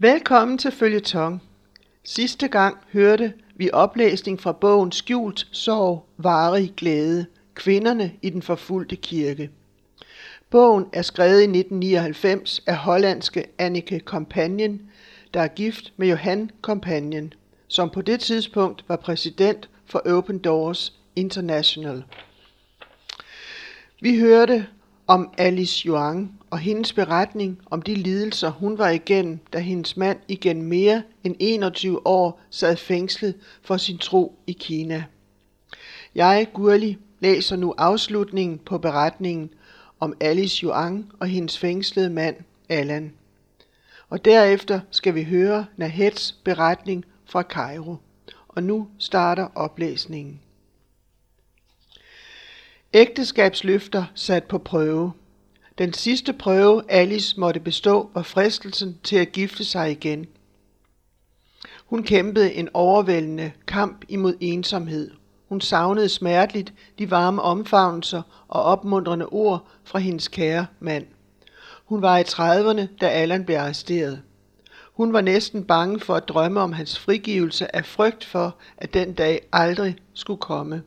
Velkommen til Følgetong. Sidste gang hørte vi oplæsning fra bogen Skjult sorg, varig glæde. Kvinderne i den forfulgte kirke. Bogen er skrevet i 1999 af hollandske Annike Companion, der er gift med Johan Companion, som på det tidspunkt var præsident for Open Doors International. Vi hørte om Alice Yuang og hendes beretning om de lidelser, hun var igennem, da hendes mand igen mere end 21 år sad fængslet for sin tro i Kina. Jeg, Gurli, læser nu afslutningen på beretningen om Alice Yuang og hendes fængslede mand, Allan. Og derefter skal vi høre Nahets beretning fra Cairo. Og nu starter oplæsningen. Ægteskabsløfter sat på prøve. Den sidste prøve, Alice måtte bestå, var fristelsen til at gifte sig igen. Hun kæmpede en overvældende kamp imod ensomhed. Hun savnede smerteligt de varme omfavnelser og opmuntrende ord fra hendes kære mand. Hun var i 30'erne, da Allan blev arresteret. Hun var næsten bange for at drømme om hans frigivelse af frygt for, at den dag aldrig skulle komme.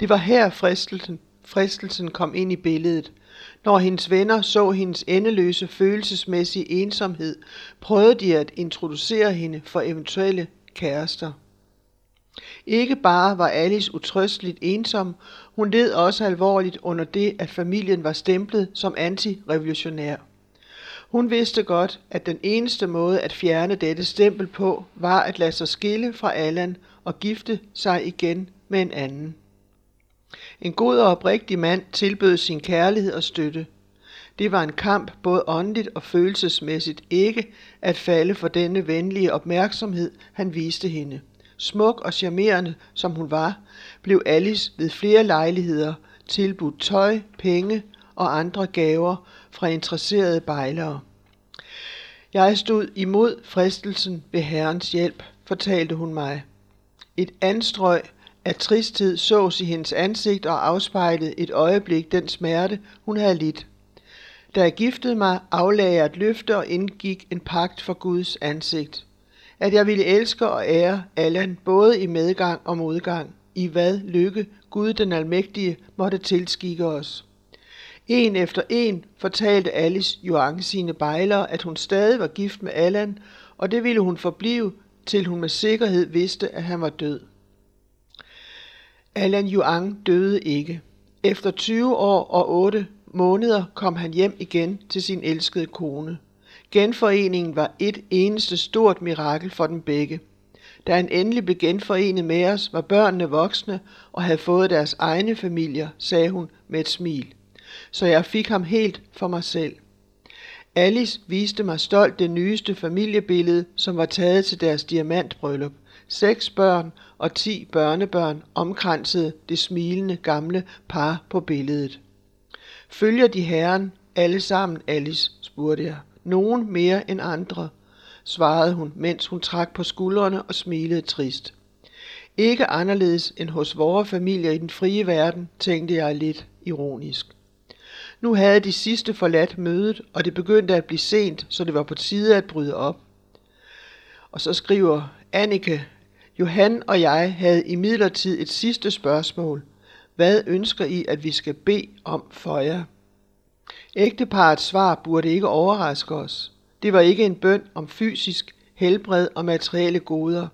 Det var her fristelsen, fristelsen kom ind i billedet. Når hendes venner så hendes endeløse følelsesmæssige ensomhed, prøvede de at introducere hende for eventuelle kærester. Ikke bare var Alice utrøsteligt ensom, hun led også alvorligt under det, at familien var stemplet som antirevolutionær. Hun vidste godt, at den eneste måde at fjerne dette stempel på, var at lade sig skille fra Allan og gifte sig igen med en anden. En god og oprigtig mand tilbød sin kærlighed og støtte. Det var en kamp både åndeligt og følelsesmæssigt ikke at falde for denne venlige opmærksomhed, han viste hende. Smuk og charmerende som hun var, blev Alice ved flere lejligheder tilbudt tøj, penge og andre gaver fra interesserede bejlere. Jeg stod imod fristelsen ved Herrens hjælp, fortalte hun mig. Et anstrøg at tristhed sås i hendes ansigt og afspejlede et øjeblik den smerte, hun havde lidt. Da jeg giftede mig, aflagde jeg et løfte og indgik en pagt for Guds ansigt. At jeg ville elske og ære Allan både i medgang og modgang, i hvad lykke Gud den Almægtige måtte tilskikke os. En efter en fortalte Alice Joang sine bejlere, at hun stadig var gift med Allan, og det ville hun forblive, til hun med sikkerhed vidste, at han var død. Allan Yuang døde ikke. Efter 20 år og 8 måneder kom han hjem igen til sin elskede kone. Genforeningen var et eneste stort mirakel for dem begge. Da han endelig blev genforenet med os, var børnene voksne og havde fået deres egne familier, sagde hun med et smil. Så jeg fik ham helt for mig selv. Alice viste mig stolt det nyeste familiebillede, som var taget til deres diamantbryllup. Seks børn og ti børnebørn omkransede det smilende gamle par på billedet. Følger de herren alle sammen, Alice, spurgte jeg. Nogen mere end andre, svarede hun, mens hun trak på skuldrene og smilede trist. Ikke anderledes end hos vores familier i den frie verden, tænkte jeg lidt ironisk. Nu havde de sidste forladt mødet, og det begyndte at blive sent, så det var på tide at bryde op. Og så skriver Annike Johan og jeg havde imidlertid et sidste spørgsmål. Hvad ønsker I, at vi skal bede om for jer? Ægteparets svar burde ikke overraske os. Det var ikke en bøn om fysisk helbred og materielle goder.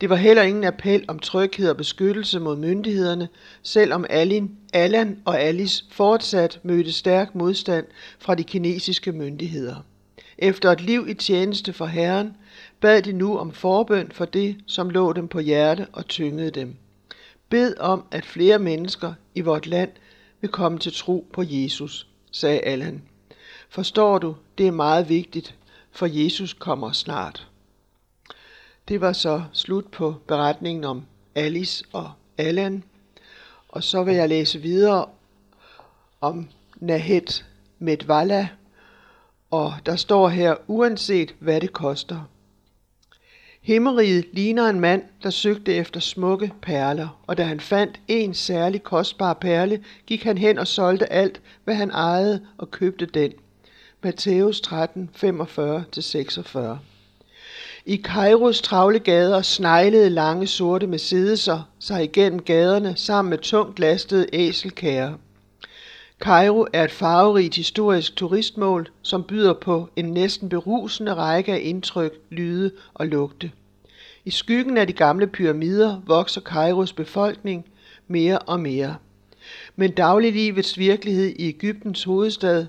Det var heller ingen appel om tryghed og beskyttelse mod myndighederne, selvom Alin, Allan og Alice fortsat mødte stærk modstand fra de kinesiske myndigheder. Efter et liv i tjeneste for Herren bad de nu om forbøn for det, som lå dem på hjerte og tyngede dem. Bed om, at flere mennesker i vort land vil komme til tro på Jesus, sagde Allan. Forstår du, det er meget vigtigt, for Jesus kommer snart. Det var så slut på beretningen om Alice og Allan. Og så vil jeg læse videre om Nahet Medvala. Og der står her, uanset hvad det koster. Himmeriget ligner en mand, der søgte efter smukke perler, og da han fandt en særlig kostbar perle, gik han hen og solgte alt, hvad han ejede, og købte den. Matthæus 13, 45-46. I Kairos travle gader sneglede lange sorte Mercedes'er sig igennem gaderne sammen med tungt lastede æselkærer. Kairo er et farverigt historisk turistmål, som byder på en næsten berusende række af indtryk, lyde og lugte. I skyggen af de gamle pyramider vokser Kairos befolkning mere og mere. Men dagliglivets virkelighed i Ægyptens hovedstad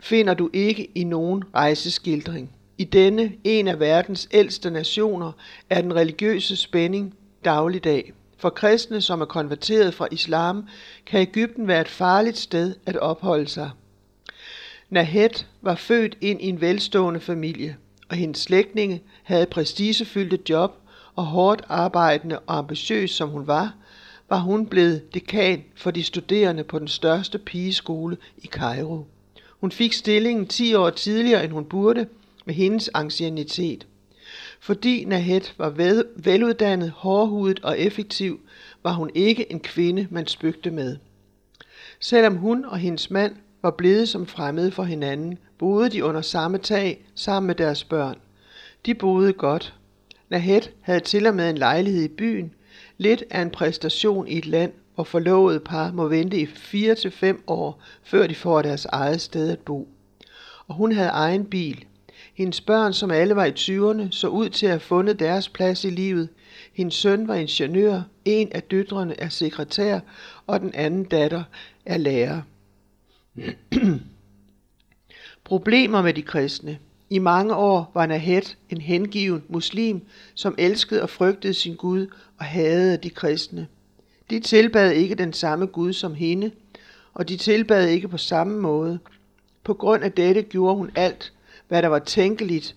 finder du ikke i nogen rejseskildring. I denne, en af verdens ældste nationer, er den religiøse spænding dagligdag. For kristne, som er konverteret fra islam, kan Ægypten være et farligt sted at opholde sig. Nahed var født ind i en velstående familie, og hendes slægtninge havde prestigefyldte job, og hårdt arbejdende og ambitiøs som hun var, var hun blevet dekan for de studerende på den største pigeskole i Kairo. Hun fik stillingen 10 år tidligere, end hun burde, med hendes anciennitet. Fordi Nahed var veluddannet, hårdhudet og effektiv, var hun ikke en kvinde, man spøgte med. Selvom hun og hendes mand var blevet som fremmede for hinanden, boede de under samme tag sammen med deres børn. De boede godt. Nahed havde til og med en lejlighed i byen, lidt af en præstation i et land, hvor forlovede par må vente i 4 til fem år, før de får deres eget sted at bo. Og hun havde egen bil, hendes børn, som alle var i 20'erne, så ud til at have fundet deres plads i livet. Hendes søn var ingeniør, en af døtrene er sekretær, og den anden datter er lærer. Problemer med de kristne. I mange år var Nahed en hengiven muslim, som elskede og frygtede sin Gud og hadede de kristne. De tilbad ikke den samme Gud som hende, og de tilbad ikke på samme måde. På grund af dette gjorde hun alt, hvad der var tænkeligt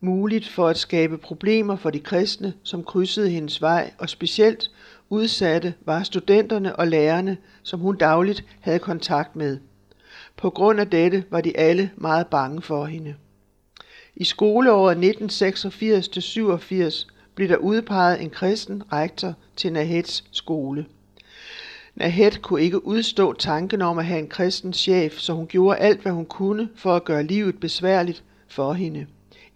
muligt for at skabe problemer for de kristne, som krydsede hendes vej, og specielt udsatte var studenterne og lærerne, som hun dagligt havde kontakt med. På grund af dette var de alle meget bange for hende. I skoleåret 1986-87 blev der udpeget en kristen rektor til Nahets skole. Nahed kunne ikke udstå tanken om at have en kristen chef, så hun gjorde alt, hvad hun kunne for at gøre livet besværligt for hende.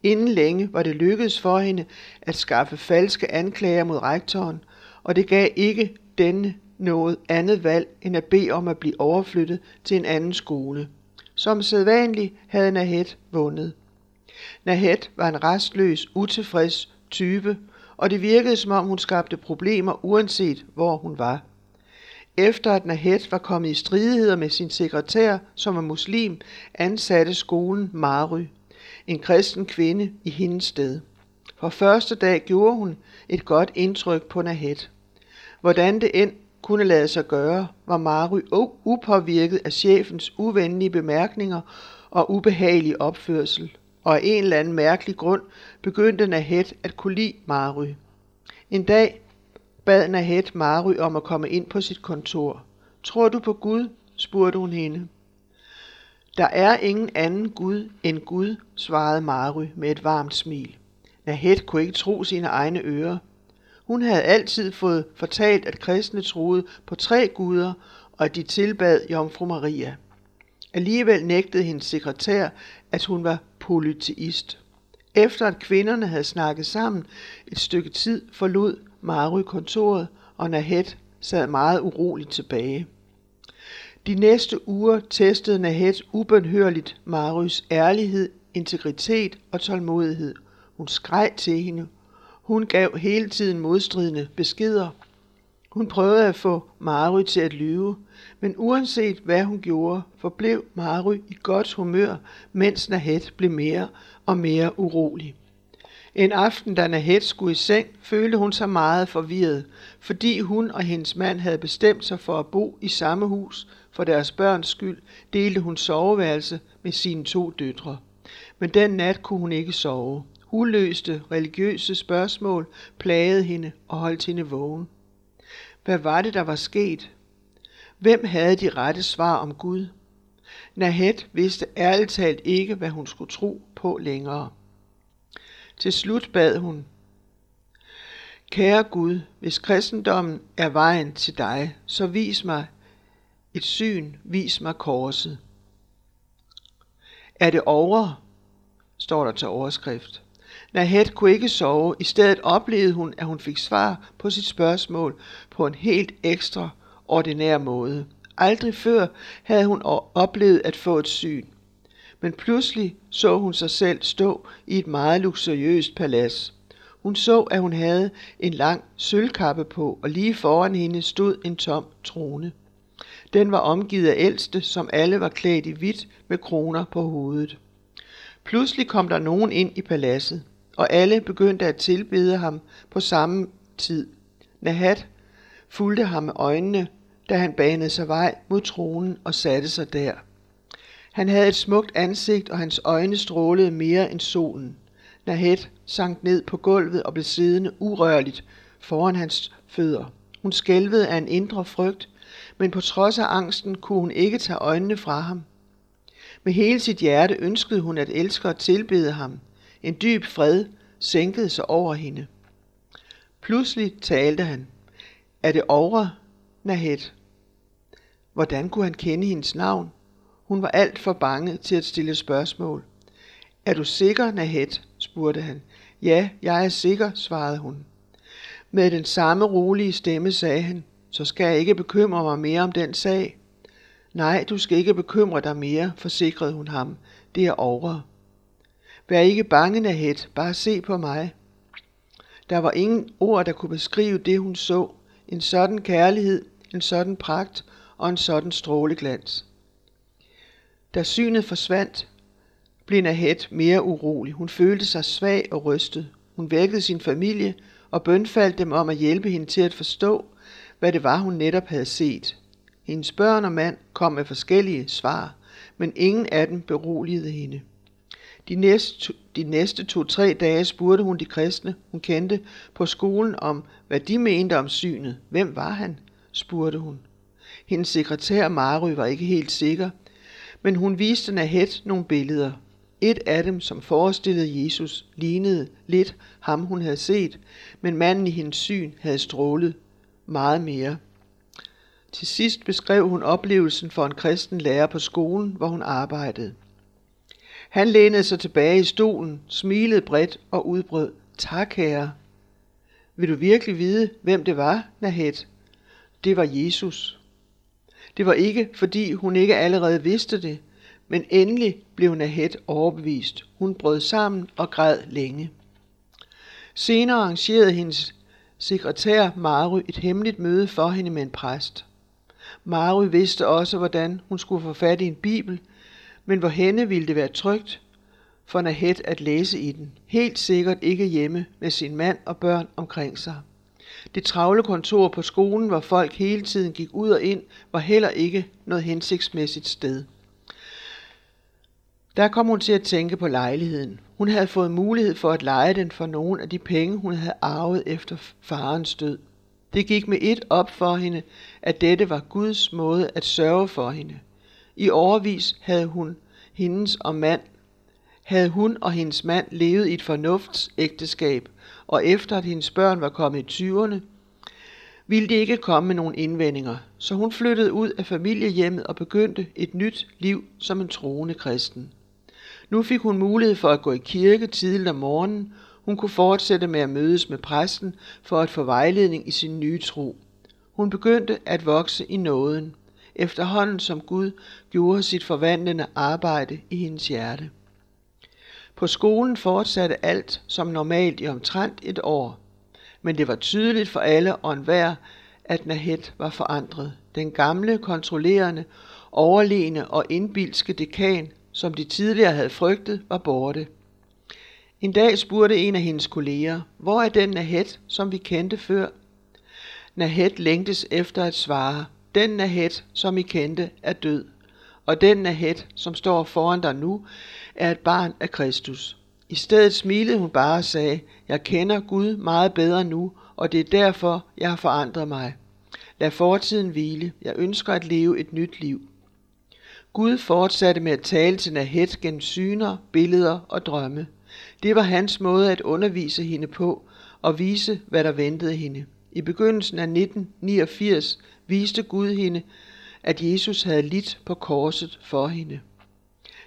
Inden længe var det lykkedes for hende at skaffe falske anklager mod rektoren, og det gav ikke denne noget andet valg end at bede om at blive overflyttet til en anden skole. Som sædvanligt havde Nahed vundet. Nahed var en restløs, utilfreds type, og det virkede som om hun skabte problemer uanset hvor hun var. Efter at Nahed var kommet i stridigheder med sin sekretær, som var muslim, ansatte skolen Mary, en kristen kvinde, i hendes sted. For første dag gjorde hun et godt indtryk på Nahed. Hvordan det end kunne lade sig gøre, var Mary upåvirket af chefens uvenlige bemærkninger og ubehagelige opførsel, og af en eller anden mærkelig grund begyndte Nahed at kunne lide Mary. En dag bad Nahed Mary om at komme ind på sit kontor. Tror du på Gud? spurgte hun hende. Der er ingen anden Gud end Gud, svarede Mary med et varmt smil. Nahed kunne ikke tro sine egne ører. Hun havde altid fået fortalt, at kristne troede på tre guder, og at de tilbad Jomfru Maria. Alligevel nægtede hendes sekretær, at hun var polyteist. Efter at kvinderne havde snakket sammen et stykke tid, forlod Mary kontoret, og Nahed sad meget uroligt tilbage. De næste uger testede Nahed ubenhørligt Marys ærlighed, integritet og tålmodighed. Hun skreg til hende. Hun gav hele tiden modstridende beskeder. Hun prøvede at få Mary til at lyve, men uanset hvad hun gjorde, forblev Mary i godt humør, mens Nahed blev mere og mere urolig. En aften, da Nahed skulle i seng, følte hun sig meget forvirret, fordi hun og hendes mand havde bestemt sig for at bo i samme hus. For deres børns skyld delte hun soveværelse med sine to døtre. Men den nat kunne hun ikke sove. Uløste religiøse spørgsmål plagede hende og holdt hende vågen. Hvad var det, der var sket? Hvem havde de rette svar om Gud? Nahed vidste ærligt talt ikke, hvad hun skulle tro på længere. Til slut bad hun, Kære Gud, hvis kristendommen er vejen til dig, så vis mig et syn, vis mig korset. Er det over? står der til overskrift. Nahed kunne ikke sove. I stedet oplevede hun, at hun fik svar på sit spørgsmål på en helt ekstra ordinær måde. Aldrig før havde hun oplevet at få et syn. Men pludselig så hun sig selv stå i et meget luksuriøst palads. Hun så, at hun havde en lang sølvkappe på, og lige foran hende stod en tom trone. Den var omgivet af ældste, som alle var klædt i hvidt med kroner på hovedet. Pludselig kom der nogen ind i paladset, og alle begyndte at tilbede ham på samme tid. Nahat fulgte ham med øjnene, da han banede sig vej mod tronen og satte sig der. Han havde et smukt ansigt, og hans øjne strålede mere end solen. Nahet sank ned på gulvet og blev siddende urørligt foran hans fødder. Hun skælvede af en indre frygt, men på trods af angsten kunne hun ikke tage øjnene fra ham. Med hele sit hjerte ønskede hun at elske og tilbede ham. En dyb fred sænkede sig over hende. Pludselig talte han. Er det over, Nahet? Hvordan kunne han kende hendes navn? Hun var alt for bange til at stille spørgsmål. Er du sikker, Nahet? spurgte han. Ja, jeg er sikker, svarede hun. Med den samme rolige stemme sagde han, så skal jeg ikke bekymre mig mere om den sag. Nej, du skal ikke bekymre dig mere, forsikrede hun ham. Det er over. Vær ikke bange, Nahet, bare se på mig. Der var ingen ord, der kunne beskrive det, hun så. En sådan kærlighed, en sådan pragt og en sådan stråleglans. Da synet forsvandt, blev Nahed mere urolig. Hun følte sig svag og rystet. Hun vækkede sin familie og bønfaldt dem om at hjælpe hende til at forstå, hvad det var, hun netop havde set. Hendes børn og mand kom med forskellige svar, men ingen af dem beroligede hende. De næste, de næste to-tre dage spurgte hun de kristne, hun kendte på skolen om, hvad de mente om synet. Hvem var han? spurgte hun. Hendes sekretær Mary var ikke helt sikker, men hun viste Nahet nogle billeder. Et af dem, som forestillede Jesus, lignede lidt ham, hun havde set, men manden i hendes syn havde strålet meget mere. Til sidst beskrev hun oplevelsen for en kristen lærer på skolen, hvor hun arbejdede. Han lænede sig tilbage i stolen, smilede bredt og udbrød, tak herre. Vil du virkelig vide, hvem det var, Nahet? Det var Jesus. Det var ikke, fordi hun ikke allerede vidste det, men endelig blev Nahed overbevist. Hun brød sammen og græd længe. Senere arrangerede hendes sekretær Mary et hemmeligt møde for hende med en præst. Mary vidste også, hvordan hun skulle få fat i en bibel, men hvor henne ville det være trygt for Nahed at læse i den. Helt sikkert ikke hjemme med sin mand og børn omkring sig. Det travle kontor på skolen, hvor folk hele tiden gik ud og ind, var heller ikke noget hensigtsmæssigt sted. Der kom hun til at tænke på lejligheden. Hun havde fået mulighed for at lege den for nogle af de penge, hun havde arvet efter farens død. Det gik med et op for hende, at dette var Guds måde at sørge for hende. I overvis havde hun, hendes og mand, havde hun og hendes mand levet i et fornuftsægteskab, og efter at hendes børn var kommet i 20'erne, ville de ikke komme med nogen indvendinger, så hun flyttede ud af familiehjemmet og begyndte et nyt liv som en troende kristen. Nu fik hun mulighed for at gå i kirke tidligt om morgenen. Hun kunne fortsætte med at mødes med præsten for at få vejledning i sin nye tro. Hun begyndte at vokse i nåden, efterhånden som Gud gjorde sit forvandlende arbejde i hendes hjerte. På skolen fortsatte alt som normalt i omtrent et år, men det var tydeligt for alle og enhver, at Nahed var forandret. Den gamle, kontrollerende, overlegne og indbilske dekan som de tidligere havde frygtet, var borte. En dag spurgte en af hendes kolleger, hvor er den Nahed, som vi kendte før? Nahed længtes efter at svare, den Nahed, som I kendte, er død, og den Nahed, som står foran dig nu, er et barn af Kristus. I stedet smilede hun bare og sagde, jeg kender Gud meget bedre nu, og det er derfor, jeg har forandret mig. Lad fortiden hvile. Jeg ønsker at leve et nyt liv. Gud fortsatte med at tale til Nahet gennem syner, billeder og drømme. Det var hans måde at undervise hende på og vise, hvad der ventede hende. I begyndelsen af 1989 viste Gud hende, at Jesus havde lidt på korset for hende.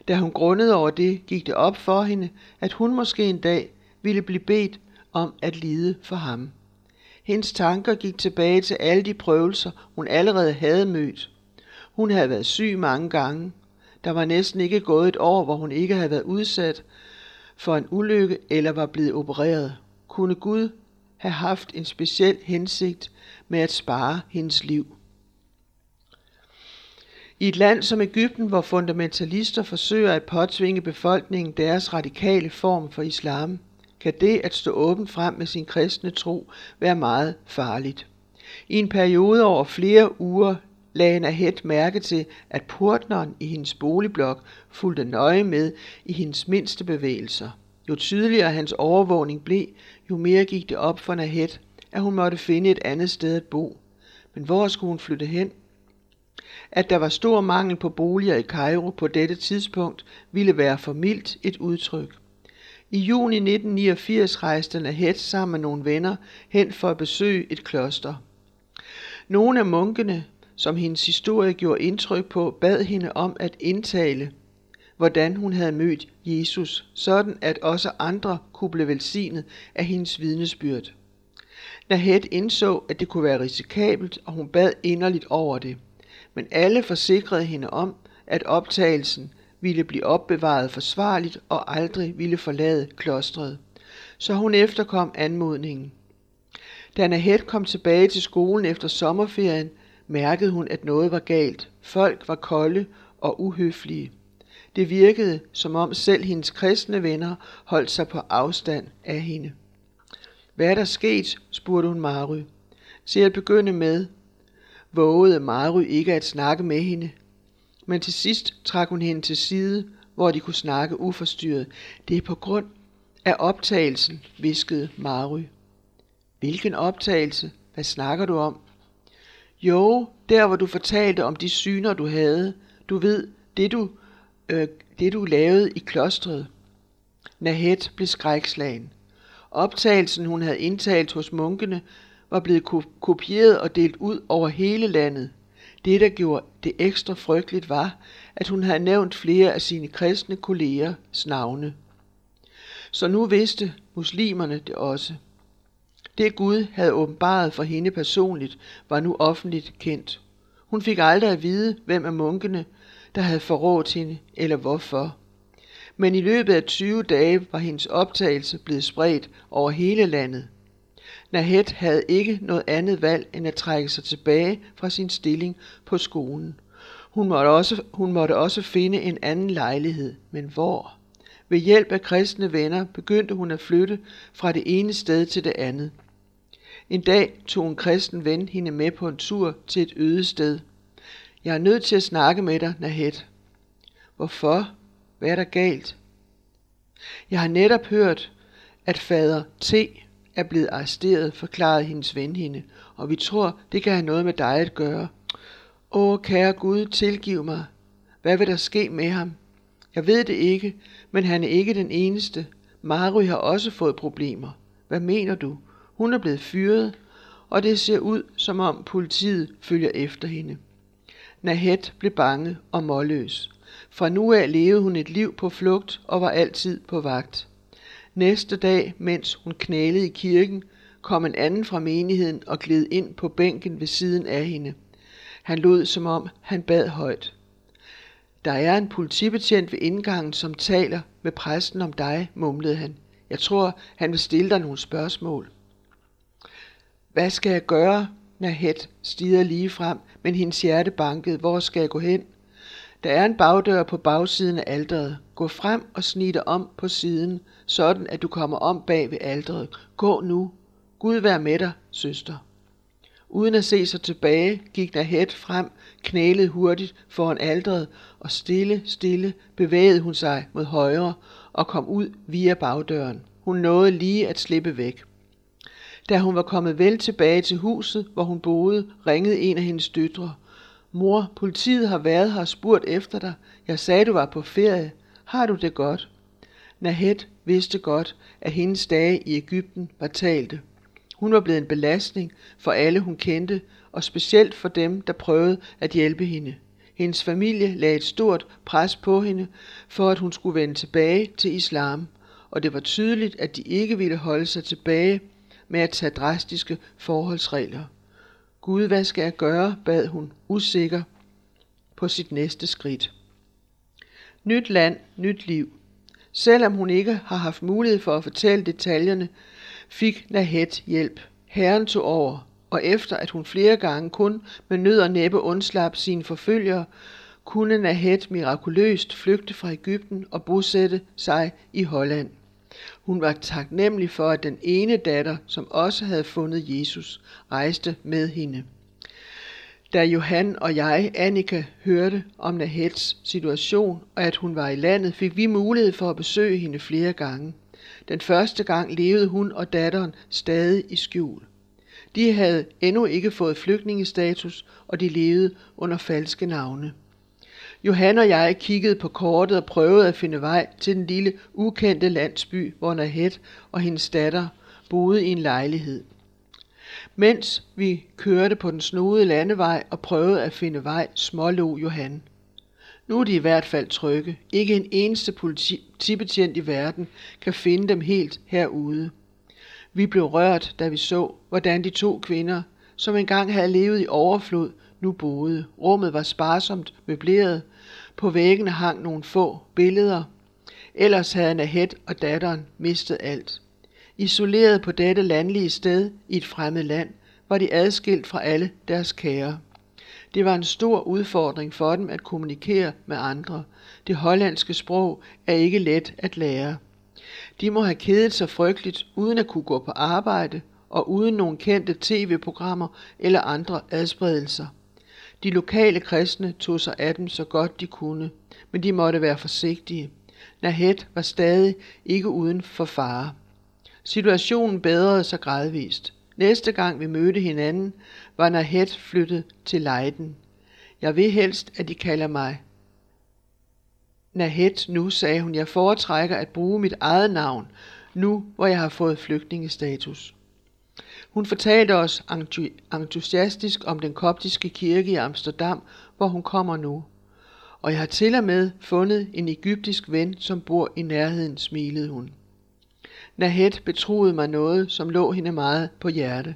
Da hun grundede over det, gik det op for hende, at hun måske en dag ville blive bedt om at lide for ham. Hendes tanker gik tilbage til alle de prøvelser, hun allerede havde mødt. Hun havde været syg mange gange. Der var næsten ikke gået et år, hvor hun ikke havde været udsat for en ulykke eller var blevet opereret. Kunne Gud have haft en speciel hensigt med at spare hendes liv? I et land som Ægypten, hvor fundamentalister forsøger at påtvinge befolkningen deres radikale form for islam, kan det at stå åbent frem med sin kristne tro være meget farligt. I en periode over flere uger lagde Nahed mærke til, at portneren i hendes boligblok fulgte nøje med i hendes mindste bevægelser. Jo tydeligere hans overvågning blev, jo mere gik det op for Nahed, at hun måtte finde et andet sted at bo. Men hvor skulle hun flytte hen? At der var stor mangel på boliger i Kairo på dette tidspunkt, ville være for mildt et udtryk. I juni 1989 rejste Nahed sammen med nogle venner hen for at besøge et kloster. Nogle af munkene, som hendes historie gjorde indtryk på, bad hende om at indtale, hvordan hun havde mødt Jesus, sådan at også andre kunne blive velsignet af hendes vidnesbyrd. Nahed indså, at det kunne være risikabelt, og hun bad inderligt over det. Men alle forsikrede hende om, at optagelsen ville blive opbevaret forsvarligt og aldrig ville forlade klostret. Så hun efterkom anmodningen. Da Nahed kom tilbage til skolen efter sommerferien, mærkede hun, at noget var galt. Folk var kolde og uhøflige. Det virkede, som om selv hendes kristne venner holdt sig på afstand af hende. Hvad er der sket? spurgte hun Mary. Til at begynde med, vågede Mary ikke at snakke med hende, men til sidst trak hun hende til side, hvor de kunne snakke uforstyrret. Det er på grund af optagelsen, viskede Mary. Hvilken optagelse? Hvad snakker du om? Jo, der hvor du fortalte om de syner, du havde. Du ved, det du, øh, det du lavede i klostret. Nahet blev skrækslagen. Optagelsen, hun havde indtalt hos munkene, var blevet kopieret og delt ud over hele landet. Det, der gjorde det ekstra frygteligt, var, at hun havde nævnt flere af sine kristne kollegers navne. Så nu vidste muslimerne det også. Det Gud havde åbenbaret for hende personligt, var nu offentligt kendt. Hun fik aldrig at vide, hvem af munkene, der havde forrådt hende, eller hvorfor. Men i løbet af 20 dage var hendes optagelse blevet spredt over hele landet. Nahed havde ikke noget andet valg end at trække sig tilbage fra sin stilling på skolen. Hun måtte også, hun måtte også finde en anden lejlighed, men hvor? Ved hjælp af kristne venner begyndte hun at flytte fra det ene sted til det andet. En dag tog en kristen ven hende med på en tur til et øde sted. Jeg er nødt til at snakke med dig, Nahed. Hvorfor? Hvad er der galt? Jeg har netop hørt, at fader T er blevet arresteret, forklarede hendes ven hende, og vi tror, det kan have noget med dig at gøre. Åh, kære Gud, tilgiv mig. Hvad vil der ske med ham? Jeg ved det ikke, men han er ikke den eneste. Mary har også fået problemer. Hvad mener du? Hun er blevet fyret, og det ser ud, som om politiet følger efter hende. Nahet blev bange og målløs. Fra nu af levede hun et liv på flugt og var altid på vagt. Næste dag, mens hun knælede i kirken, kom en anden fra menigheden og gled ind på bænken ved siden af hende. Han lod som om, han bad højt. Der er en politibetjent ved indgangen, som taler med præsten om dig, mumlede han. Jeg tror, han vil stille dig nogle spørgsmål. Hvad skal jeg gøre? Nahet stiger lige frem, men hendes hjerte bankede. Hvor skal jeg gå hen? Der er en bagdør på bagsiden af alderet. Gå frem og snig dig om på siden, sådan at du kommer om bag ved alderet. Gå nu. Gud vær med dig, søster. Uden at se sig tilbage, gik Nahed frem, knælede hurtigt foran aldret, og stille, stille bevægede hun sig mod højre og kom ud via bagdøren. Hun nåede lige at slippe væk. Da hun var kommet vel tilbage til huset, hvor hun boede, ringede en af hendes døtre. Mor, politiet har været her og spurgt efter dig. Jeg sagde, du var på ferie. Har du det godt? Nahed vidste godt, at hendes dage i Ægypten var talte. Hun var blevet en belastning for alle, hun kendte, og specielt for dem, der prøvede at hjælpe hende. Hendes familie lagde et stort pres på hende, for at hun skulle vende tilbage til islam, og det var tydeligt, at de ikke ville holde sig tilbage med at tage drastiske forholdsregler. Gud, hvad skal jeg gøre, bad hun, usikker på sit næste skridt. Nyt land, nyt liv. Selvom hun ikke har haft mulighed for at fortælle detaljerne, fik Nahed hjælp. Herren tog over, og efter at hun flere gange kun med nød og næppe undslap sine forfølgere, kunne Nahed mirakuløst flygte fra Ægypten og bosætte sig i Holland. Hun var taknemmelig for, at den ene datter, som også havde fundet Jesus, rejste med hende. Da Johan og jeg, Annika, hørte om Nahets situation og at hun var i landet, fik vi mulighed for at besøge hende flere gange. Den første gang levede hun og datteren stadig i skjul. De havde endnu ikke fået flygtningestatus, og de levede under falske navne. Johan og jeg kiggede på kortet og prøvede at finde vej til den lille, ukendte landsby, hvor Nahet og hendes datter boede i en lejlighed. Mens vi kørte på den snodede landevej og prøvede at finde vej, smålog Johan. Nu er de i hvert fald trygge. Ikke en eneste politibetjent i verden kan finde dem helt herude. Vi blev rørt, da vi så, hvordan de to kvinder, som engang havde levet i overflod, nu boede. Rummet var sparsomt møbleret. På væggene hang nogle få billeder. Ellers havde Nahet og datteren mistet alt. Isoleret på dette landlige sted i et fremmed land, var de adskilt fra alle deres kære. Det var en stor udfordring for dem at kommunikere med andre. Det hollandske sprog er ikke let at lære. De må have kedet sig frygteligt uden at kunne gå på arbejde og uden nogen kendte tv-programmer eller andre adspredelser. De lokale kristne tog sig af dem så godt de kunne, men de måtte være forsigtige. Nahed var stadig ikke uden for fare. Situationen bedrede sig gradvist. Næste gang vi mødte hinanden, var Nahed flyttet til Leiden. Jeg vil helst, at de kalder mig Nahed nu, sagde hun. Jeg foretrækker at bruge mit eget navn, nu hvor jeg har fået flygtningestatus. Hun fortalte os entusiastisk om den koptiske kirke i Amsterdam, hvor hun kommer nu. Og jeg har til og med fundet en egyptisk ven, som bor i nærheden, smilede hun. Nahed betroede mig noget, som lå hende meget på hjerte.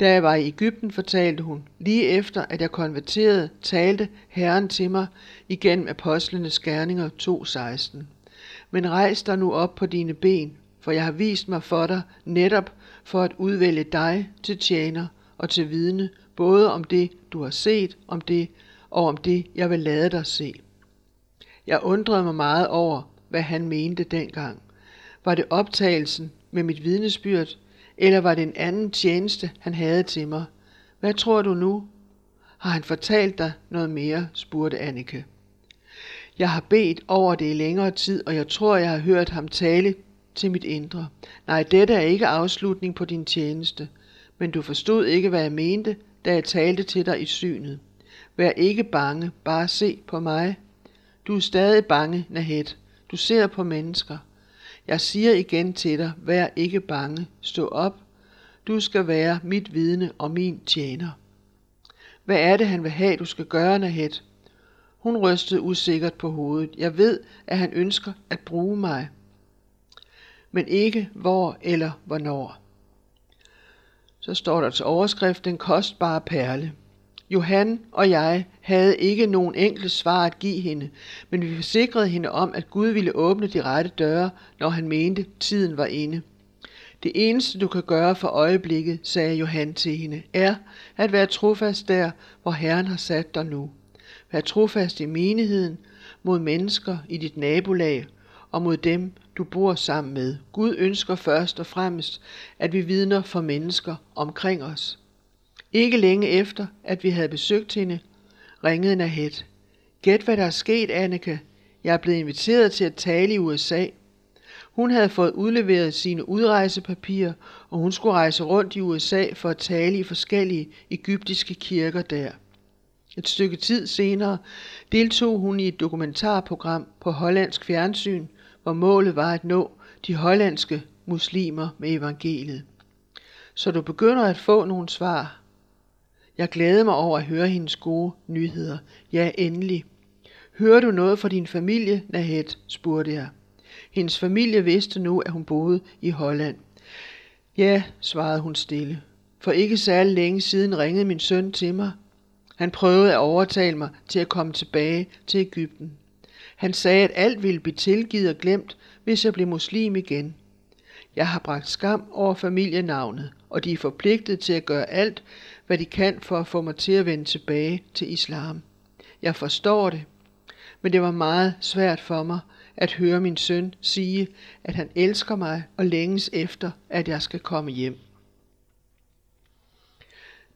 Da jeg var i Ægypten, fortalte hun, lige efter at jeg konverterede, talte Herren til mig igennem apostlenes gerninger 2.16. Men rejs dig nu op på dine ben, for jeg har vist mig for dig netop for at udvælge dig til tjener og til vidne, både om det, du har set, om det og om det, jeg vil lade dig se. Jeg undrede mig meget over, hvad han mente dengang. Var det optagelsen med mit vidnesbyrd, eller var det en anden tjeneste, han havde til mig? Hvad tror du nu? Har han fortalt dig noget mere, spurgte Annike. Jeg har bedt over det i længere tid, og jeg tror, jeg har hørt ham tale til mit indre. Nej, dette er ikke afslutning på din tjeneste, men du forstod ikke, hvad jeg mente, da jeg talte til dig i synet. Vær ikke bange, bare se på mig. Du er stadig bange, Nahed. Du ser på mennesker. Jeg siger igen til dig, vær ikke bange, stå op. Du skal være mit vidne og min tjener. Hvad er det, han vil have, du skal gøre, Nahed? Hun rystede usikkert på hovedet. Jeg ved, at han ønsker at bruge mig men ikke hvor eller hvornår. Så står der til overskrift den kostbare perle. Johan og jeg havde ikke nogen enkle svar at give hende, men vi forsikrede hende om, at Gud ville åbne de rette døre, når han mente, tiden var inde. Det eneste, du kan gøre for øjeblikket, sagde Johan til hende, er at være trofast der, hvor Herren har sat dig nu. Vær trofast i menigheden, mod mennesker i dit nabolag og mod dem, du bor sammen med. Gud ønsker først og fremmest, at vi vidner for mennesker omkring os. Ikke længe efter, at vi havde besøgt hende, ringede Nahed. Gæt hvad der er sket, Anneke. Jeg er blevet inviteret til at tale i USA. Hun havde fået udleveret sine udrejsepapirer, og hun skulle rejse rundt i USA for at tale i forskellige egyptiske kirker der. Et stykke tid senere deltog hun i et dokumentarprogram på hollandsk fjernsyn, hvor målet var at nå de hollandske muslimer med evangeliet. Så du begynder at få nogle svar. Jeg glæder mig over at høre hendes gode nyheder. Ja, endelig. Hører du noget fra din familie, Nahed? spurgte jeg. Hendes familie vidste nu, at hun boede i Holland. Ja, svarede hun stille. For ikke særlig længe siden ringede min søn til mig. Han prøvede at overtale mig til at komme tilbage til Ægypten. Han sagde, at alt ville blive tilgivet og glemt, hvis jeg blev muslim igen. Jeg har bragt skam over familienavnet, og de er forpligtet til at gøre alt, hvad de kan for at få mig til at vende tilbage til islam. Jeg forstår det, men det var meget svært for mig at høre min søn sige, at han elsker mig og længes efter, at jeg skal komme hjem.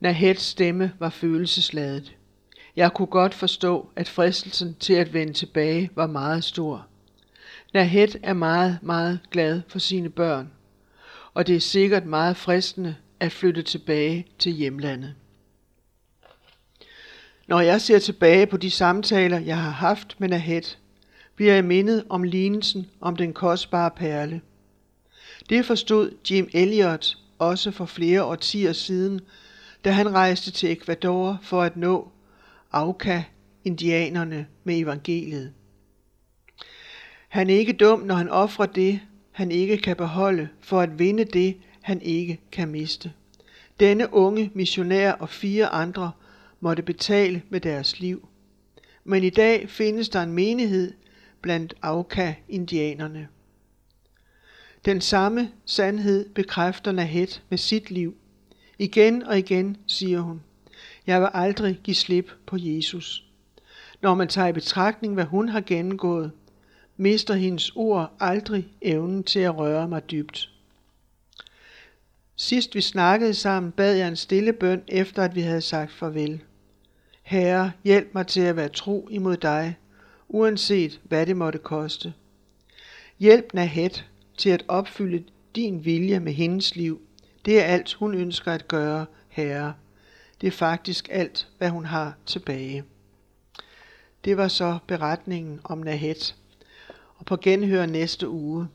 Nahets stemme var følelsesladet. Jeg kunne godt forstå, at fristelsen til at vende tilbage var meget stor. Nahed er meget, meget glad for sine børn, og det er sikkert meget fristende at flytte tilbage til hjemlandet. Når jeg ser tilbage på de samtaler, jeg har haft med Nahed, bliver jeg mindet om lignelsen om den kostbare perle. Det forstod Jim Elliot også for flere årtier siden, da han rejste til Ecuador for at nå Auca-indianerne med evangeliet. Han er ikke dum, når han offrer det, han ikke kan beholde, for at vinde det, han ikke kan miste. Denne unge missionær og fire andre måtte betale med deres liv. Men i dag findes der en menighed blandt Auka-indianerne. Den samme sandhed bekræfter Nahet med sit liv. Igen og igen siger hun, jeg vil aldrig give slip på Jesus. Når man tager i betragtning, hvad hun har gennemgået, mister hendes ord aldrig evnen til at røre mig dybt. Sidst vi snakkede sammen, bad jeg en stille bøn, efter at vi havde sagt farvel. Herre, hjælp mig til at være tro imod dig, uanset hvad det måtte koste. Hjælp Nahet til at opfylde din vilje med hendes liv. Det er alt, hun ønsker at gøre, Herre. Det er faktisk alt, hvad hun har tilbage. Det var så beretningen om Nahet. Og på genhør næste uge.